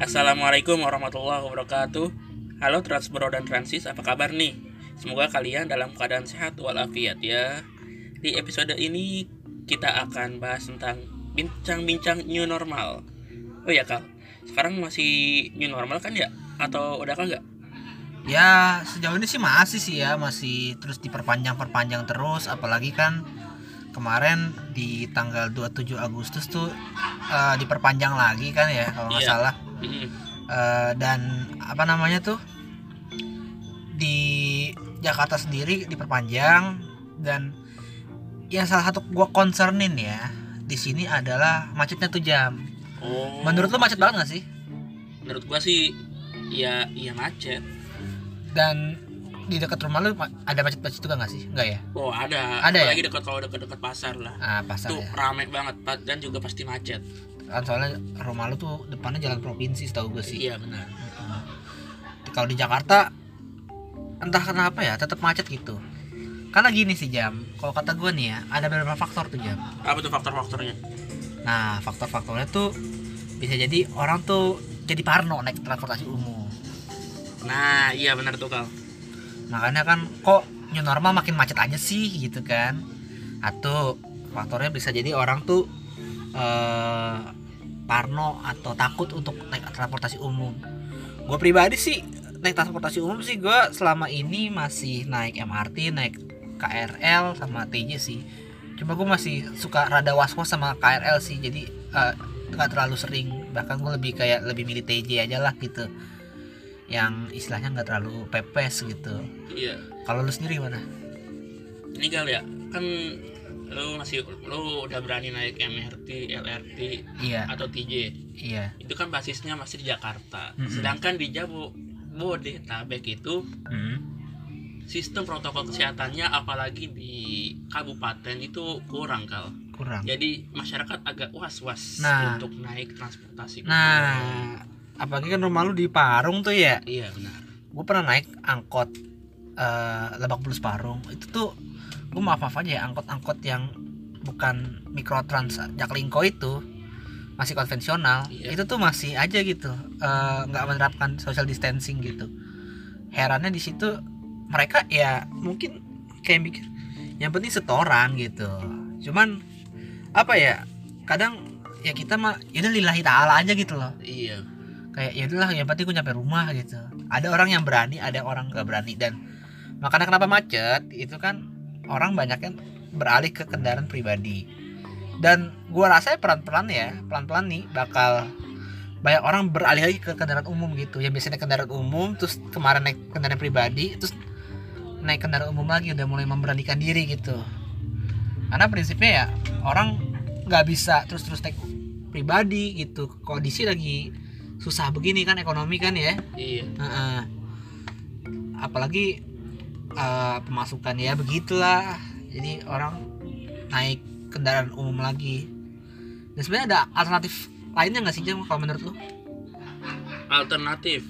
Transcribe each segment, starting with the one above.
Assalamualaikum warahmatullahi wabarakatuh Halo Transbro dan Transis, apa kabar nih? Semoga kalian dalam keadaan sehat walafiat ya Di episode ini kita akan bahas tentang bincang-bincang new normal Oh ya Kal, sekarang masih new normal kan ya? Atau udah kagak? Ya sejauh ini sih masih sih ya masih terus diperpanjang-perpanjang terus apalagi kan kemarin di tanggal 27 Agustus tuh uh, diperpanjang lagi kan ya kalau nggak Iya. salah Eh, dan apa namanya tuh di Jakarta sendiri diperpanjang dan yang salah satu gua concernin ya di sini adalah macetnya tuh jam. Oh, Menurut lu macet banget gak sih? menurut gua sih ya iya macet Dan di dekat rumah lu ada macet-macet juga gak sih? Enggak ya? Oh ada, Ada ya? apalagi dekat kalau dekat-dekat pasar lah Ah, pasar Tuh ya. rame banget dan juga pasti macet Kan soalnya rumah lu tuh depannya jalan provinsi setahu gue sih. Iya benar Heeh. Kalau di Jakarta entah kenapa ya tetap macet gitu. Karena gini sih jam, kalau kata gue nih ya ada beberapa faktor tuh jam. Apa tuh faktor-faktornya? Nah faktor-faktornya tuh bisa jadi orang tuh jadi parno naik transportasi umum. Nah iya benar tuh Kal Makanya kan kok new normal makin macet aja sih gitu kan. Atau faktornya bisa jadi orang tuh eh parno atau takut untuk naik transportasi umum. Gue pribadi sih naik transportasi umum sih gue selama ini masih naik MRT, naik KRL sama TJ sih. Cuma gue masih suka rada was-was sama KRL sih. Jadi eh, nggak terlalu sering. Bahkan gue lebih kayak lebih milih TJ aja lah gitu. Yang istilahnya nggak terlalu pepes gitu. Iya Kalau lu sendiri gimana? ini kali ya kan lu masih lu udah berani naik MRT, LRT Iya, atau TJ iya. itu kan basisnya masih di Jakarta Mm-mm. sedangkan di Jabo Bodetabek itu Hmm. sistem protokol kesehatannya apalagi di kabupaten itu kurang kal Kurang. jadi masyarakat agak was-was Nah. untuk naik transportasi. Nah, apalagi kan rumah lu di Parung tuh ya. iya benar Gue pernah naik angkot eh, Lebak Bulus Parung. Itu tuh gue maaf maaf aja ya angkot-angkot yang bukan mikrotrans Jaklingko itu masih konvensional. Iya. Itu tuh masih aja gitu eh, nggak menerapkan social distancing gitu. Herannya di situ mereka ya mungkin kayak mikir yang penting setoran gitu. Cuman apa ya kadang ya kita mah ya udah lillahi taala aja gitu loh iya kayak ya udahlah yang penting gue nyampe rumah gitu ada orang yang berani ada orang gak berani dan makanya kenapa macet? Itu kan orang banyak yang beralih ke kendaraan pribadi. Dan gua rasa pelan-pelan ya pelan-pelan nih bakal banyak orang beralih lagi ke kendaraan umum gitu. Yang biasanya naik kendaraan umum terus kemarin naik kendaraan pribadi terus naik kendaraan umum lagi udah mulai memberanikan diri gitu. Karena prinsipnya ya orang nggak bisa terus-terus naik pribadi gitu. Kondisi lagi susah begini kan ekonomi kan ya. Iya. Heeh. apalagi eh, pemasukan ya begitulah. Jadi orang naik kendaraan umum lagi. Dan sebenarnya ada alternatif lainnya nggak sih Jam kalau menurut lu? Alternatif?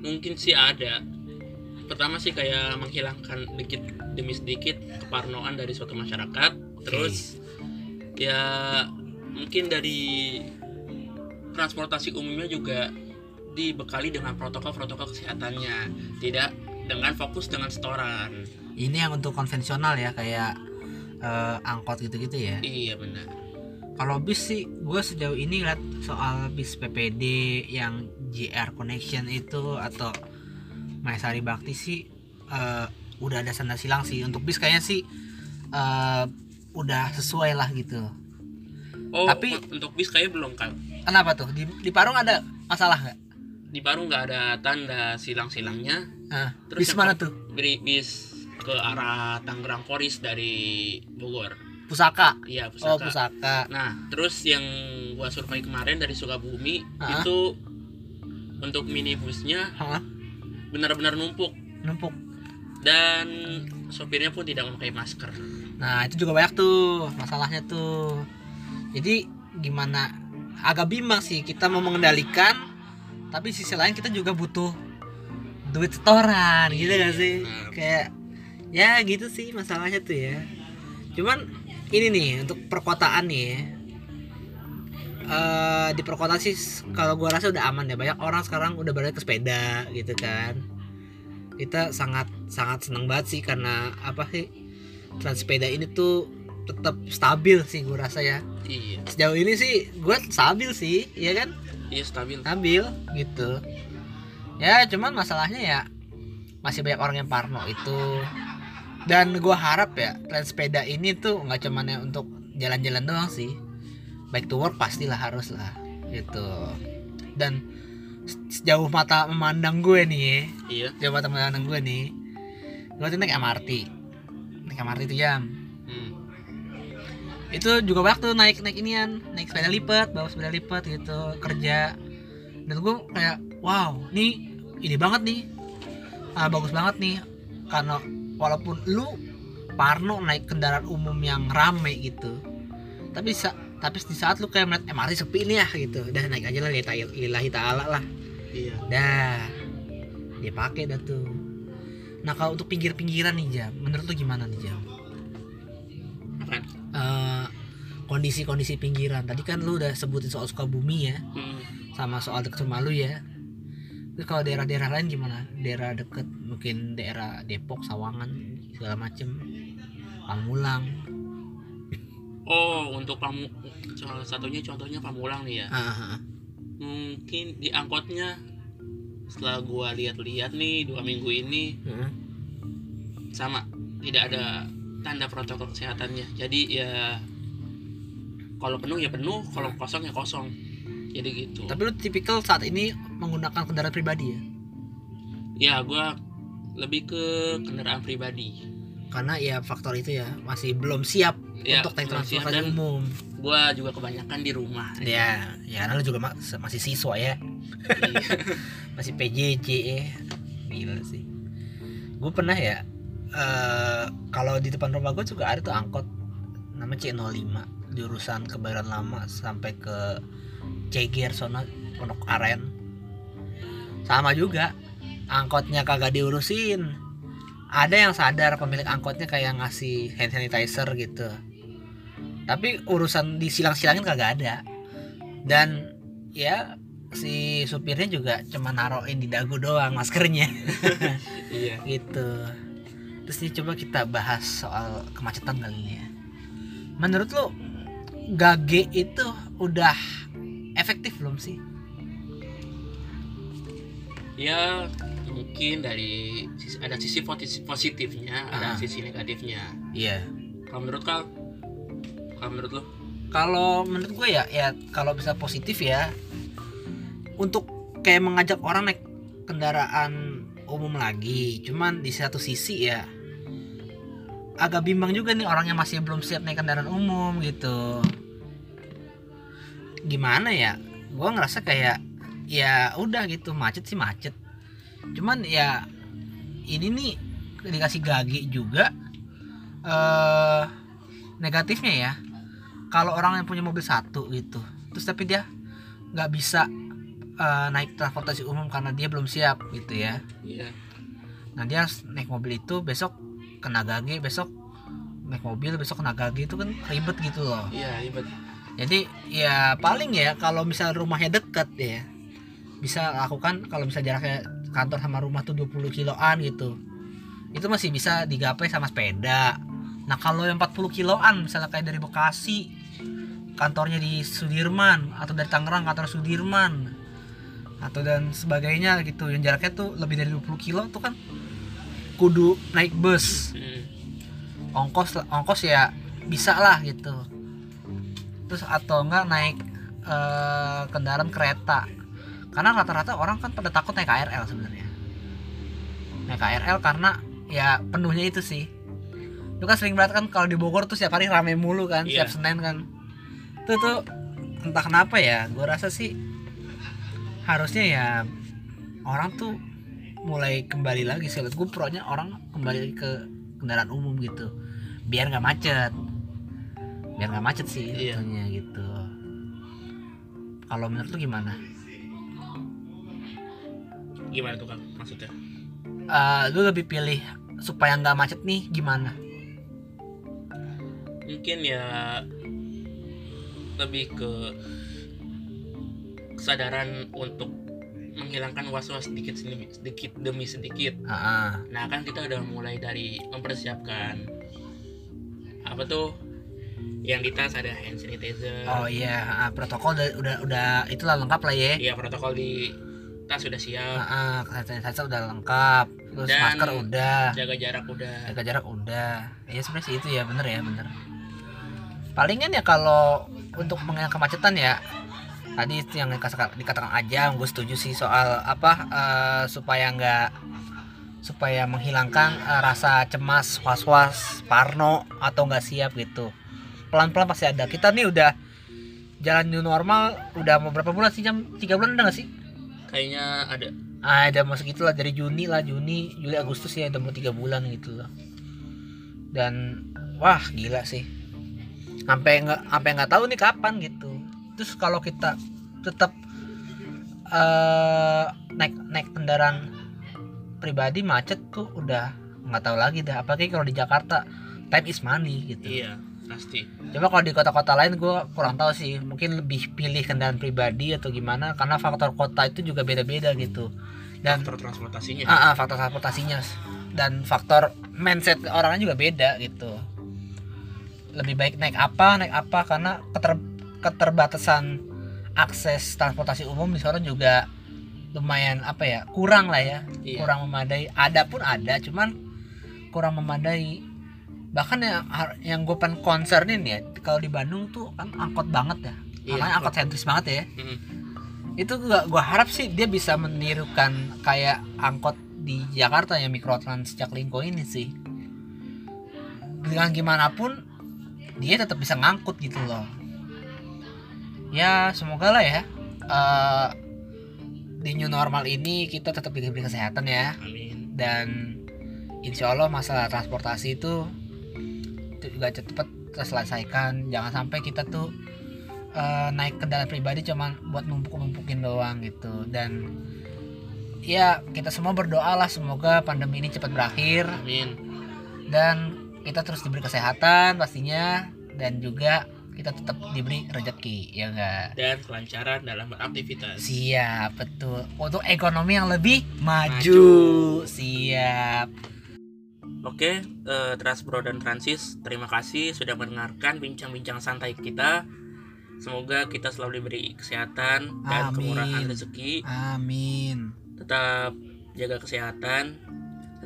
Mungkin sih ada. Pertama sih kayak menghilangkan sedikit demi sedikit keparnoan dari suatu masyarakat. Terus ya mungkin dari transportasi umumnya juga dibekali dengan protokol-protokol kesehatannya. Tidak dengan fokus dengan setoran. Ini yang untuk konvensional ya kayak eh, angkot gitu-gitu ya? Iya benar. Kalau bis sih gue sejauh ini lihat soal bis PPD yang JR Connection itu atau Maesari Bakti sih eh, udah ada sanda silang sih. Untuk bis kayaknya sih eh, udah sesuai lah gitu. Oh Tapi- untuk bis kayak belum kan kenapa tuh? Di, di Parung ada masalah nggak? Di Parung nggak ada tanda silang-silangnya Ah, Terus bis mana tuh beri bis ke arah Tangerang Poris dari Bogor pusaka iya oh pusaka pusaka Nah, terus yang gua survei kemarin dari Sukabumi Hah? itu untuk minibusnya benar-benar numpuk numpuk dan sopirnya pun tidak memakai masker. Nah itu juga banyak tuh masalahnya tuh. Jadi gimana? Agak bimbang sih kita mau mengendalikan, tapi sisi lain kita juga butuh duit setoran gitu Iya, gak sih? benar. Kayak ya gitu sih masalahnya tuh ya. Cuman ini nih untuk perkotaan nih ya. eh, di perkotaan sih kalau gua rasa udah aman ya banyak orang sekarang udah beralih ke sepeda gitu kan kita sangat sangat senang banget sih karena apa sih trans sepeda ini tuh tetap stabil sih gua rasa ya iya sejauh ini sih gua stabil sih ya kan iya stabil stabil gitu ya cuman masalahnya ya masih banyak orang yang parno itu. Dan gua harap ya trans sepeda ini tuh nggak cuman ya untuk jalan-jalan doang sih. Baik to work pastilah harus lah gitu. Dan se- sejauh mata memandang gue nih ya, iya. sejauh mata memandang gue nih gue tuh naik MRT naik MRT itu jam. Hmm. itu juga tuh naik naik inian naik sepeda lipat bawa sepeda lipat gitu kerja dan gue kayak wow nih ini banget nih. Ah, bagus banget nih. Karena walaupun lu parno naik kendaraan umum yang rame gitu tapi sa tapi di saat lu kayak melihat MRT sepi nih ya gitu. Udah naik aja lah lillahi ta'ala lah. Iya. Dah. Dia pakai dah tuh. Nah kalau untuk pinggir-pinggiran nih jam menurut lu gimana nih jam? Apaan? Eh, kondisi-kondisi pinggiran. Tadi kan lu udah sebutin soal Sukabumi ya. Hmm. Sama soal deket rumah lu ya. Terus kalau daerah-daerah lain gimana? Daerah deket mungkin daerah Depok Sawangan segala macem. Pamulang. Oh untuk pamu salah satunya contohnya pamulang nih ya. Ah, ah, ah. mungkin di angkotnya setelah gua lihat-lihat nih dua minggu ini Heeh. sama tidak ada tanda protokol kesehatannya. Jadi ya kalau penuh ya penuh kalau kosong ya kosong jadi gitu. Tapi lu tipikal saat ini menggunakan kendaraan pribadi ya? Ya gua lebih ke kendaraan pribadi. Karena ya faktor itu ya masih belum siap ya untuk naik transportasi umum. gua juga kebanyakan di rumah. Ya ya karena lu juga ma- masih siswa ya. Iya. masih PJJ ya gila sih. Gue pernah ya eh kalau di depan rumah gue juga ada tuh angkot. Nama C05 jurusan kebayoran lama sampai ke Ceger sono Pondok Aren. Sama juga angkotnya kagak diurusin. Ada yang sadar pemilik angkotnya kayak ngasih hand sanitizer gitu. Tapi urusan disilang-silangin kagak ada. Dan ya si supirnya juga cuma naruhin di dagu doang maskernya. Iya. Gitu. Terus ini coba kita bahas soal kemacetan kali ini ya. Menurut lo gage itu udah efektif belum sih? Ya mungkin dari ada sisi posi- positifnya ada Ah. sisi negatifnya. Iya. Kalau menurut kau kalau menurut lo? Kalau menurut gue ya ya kalau bisa positif ya untuk kayak mengajak orang naik kendaraan umum lagi cuman di satu sisi ya agak bimbang juga nih orang yang masih belum siap naik kendaraan umum gitu gimana ya? Gue ngerasa kayak ya udah gitu macet sih macet. Cuman ya ini nih dikasih gage juga eh negatifnya ya. Kalau orang yang punya mobil satu gitu terus tapi dia nggak bisa eh, naik transportasi umum karena dia belum siap gitu ya. Iya. Nah dia harus naik mobil itu besok kena gage besok naik mobil besok kena gage itu kan ribet gitu loh. Iya ribet jadi ya paling ya kalau misal rumahnya deket ya bisa lakukan kalau misal jaraknya kantor sama rumah tuh 20 kiloan gitu. Itu masih bisa digapai sama sepeda. Nah kalau yang 40 kiloan misalnya kayak dari Bekasi kantornya di Sudirman atau dari Tangerang kantor Sudirman atau dan sebagainya gitu. Yang jaraknya tuh lebih dari 20 kilo tuh kan kudu naik bus. Hmm. ongkos ongkos ya bisa lah gitu terus atau enggak naik eh, kendaraan kereta. Karena rata-rata orang kan pada takut naik KRL sebenarnya. Naik KRL karena ya penuhnya itu sih. Lu kan sering banget kan kalau di Bogor tuh setiap hari rame mulu kan Iya. setiap Senin kan. Itu tuh entah kenapa ya gue rasa sih harusnya ya orang tuh mulai kembali lagi sih. Gue pro-nya orang kembali ke kendaraan umum gitu. Biar nggak macet biar nggak macet sih Iya. tentunya gitu kalau menurut lu gimana gimana tuh kan maksudnya Eh, lu lebih pilih supaya nggak macet nih gimana mungkin ya lebih ke kesadaran untuk menghilangkan was-was sedikit demi sedikit demi sedikit. Ah, ah. Nah kan kita udah mulai dari mempersiapkan apa tuh yang di tas ada hand sanitizer. oh iya ah, protokol udah udah udah itulah lengkap lah ya Iya protokol di tas sudah siap. Ah, ah, sanitizer udah lengkap terus Dan- masker udah Jaga jarak udah. jaga jarak udah ya sebenarnya sih itu ya bener ya bener palingan ya kalau untuk menghilangkan kemacetan ya tadi itu yang dikatakan, aja gue setuju sih soal apa eh, supaya nggak supaya menghilangkan eh, rasa cemas was-was parno atau nggak siap gitu pelan-pelan pasti ada. Kita nih udah jalan new normal udah mau berapa bulan sih jam? Tiga bulan udah nggak sih? Kayaknya ada. Ah, ada masuk gitu lah dari Juni lah Juni Juli Agustus ya udah mau tiga bulan gitu loh dan wah gila sih. Sampai nggak sampai nggak tahu nih kapan gitu. Terus kalau kita tetap eh naik naik kendaraan pribadi macet tuh udah nggak tahu lagi dah. Apalagi kalau di Jakarta time is money gitu. Iya pasti. Coba kalau di kota-kota lain gue kurang tahu sih, mungkin lebih pilih kendaraan pribadi atau gimana karena faktor kota itu juga beda-beda gitu. Dan Faktor transportasinya. ah, ah, faktor transportasinya dan faktor mindset orangnya juga beda gitu. Lebih baik naik apa, naik apa karena keter- keterbatasan akses transportasi umum di sana juga lumayan apa ya, kurang lah ya, Iya. kurang memadai. Ada pun ada, cuman kurang memadai bahkan yang yang gue pengen concernin ya kalau di Bandung tuh kan angkot banget ya. Iya, makanya angkot sentris banget ya. Mm-mm. itu gua gua harap sih dia bisa menirukan kayak angkot di Jakarta ya mikrotrans Jaklingko ini sih. Dengan gimana pun dia tetap bisa ngangkut gitu loh. Ya semoga lah ya eh, di new normal ini kita tetap diberi kesehatan ya. Amin. dan insya Allah masalah transportasi itu juga cepat terselesaikan. Jangan sampai kita tuh eh, naik kendaraan pribadi cuman buat numpuk-numpukin doang gitu. Dan ya kita semua berdoa lah semoga pandemi ini cepat berakhir. Amin. dan kita terus diberi kesehatan pastinya dan juga kita tetap diberi rezeki ya enggak Dan kelancaran dalam beraktivitas. siap betul. Untuk ekonomi yang lebih maju, Maju. siap Oke, eh, Transbro dan Transis, terima kasih sudah mendengarkan bincang-bincang santai kita. Semoga kita selalu diberi kesehatan dan Amin. kemurahan rezeki. amin Tetap jaga kesehatan,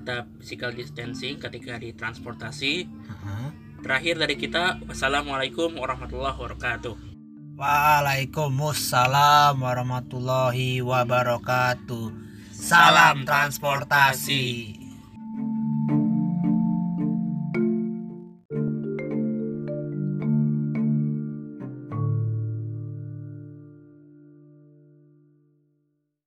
tetap physical distancing ketika di transportasi. Heeh. Terakhir dari kita, wassalamualaikum warahmatullahi wabarakatuh. Waalaikumsalam warahmatullahi wabarakatuh. Salam transportasi.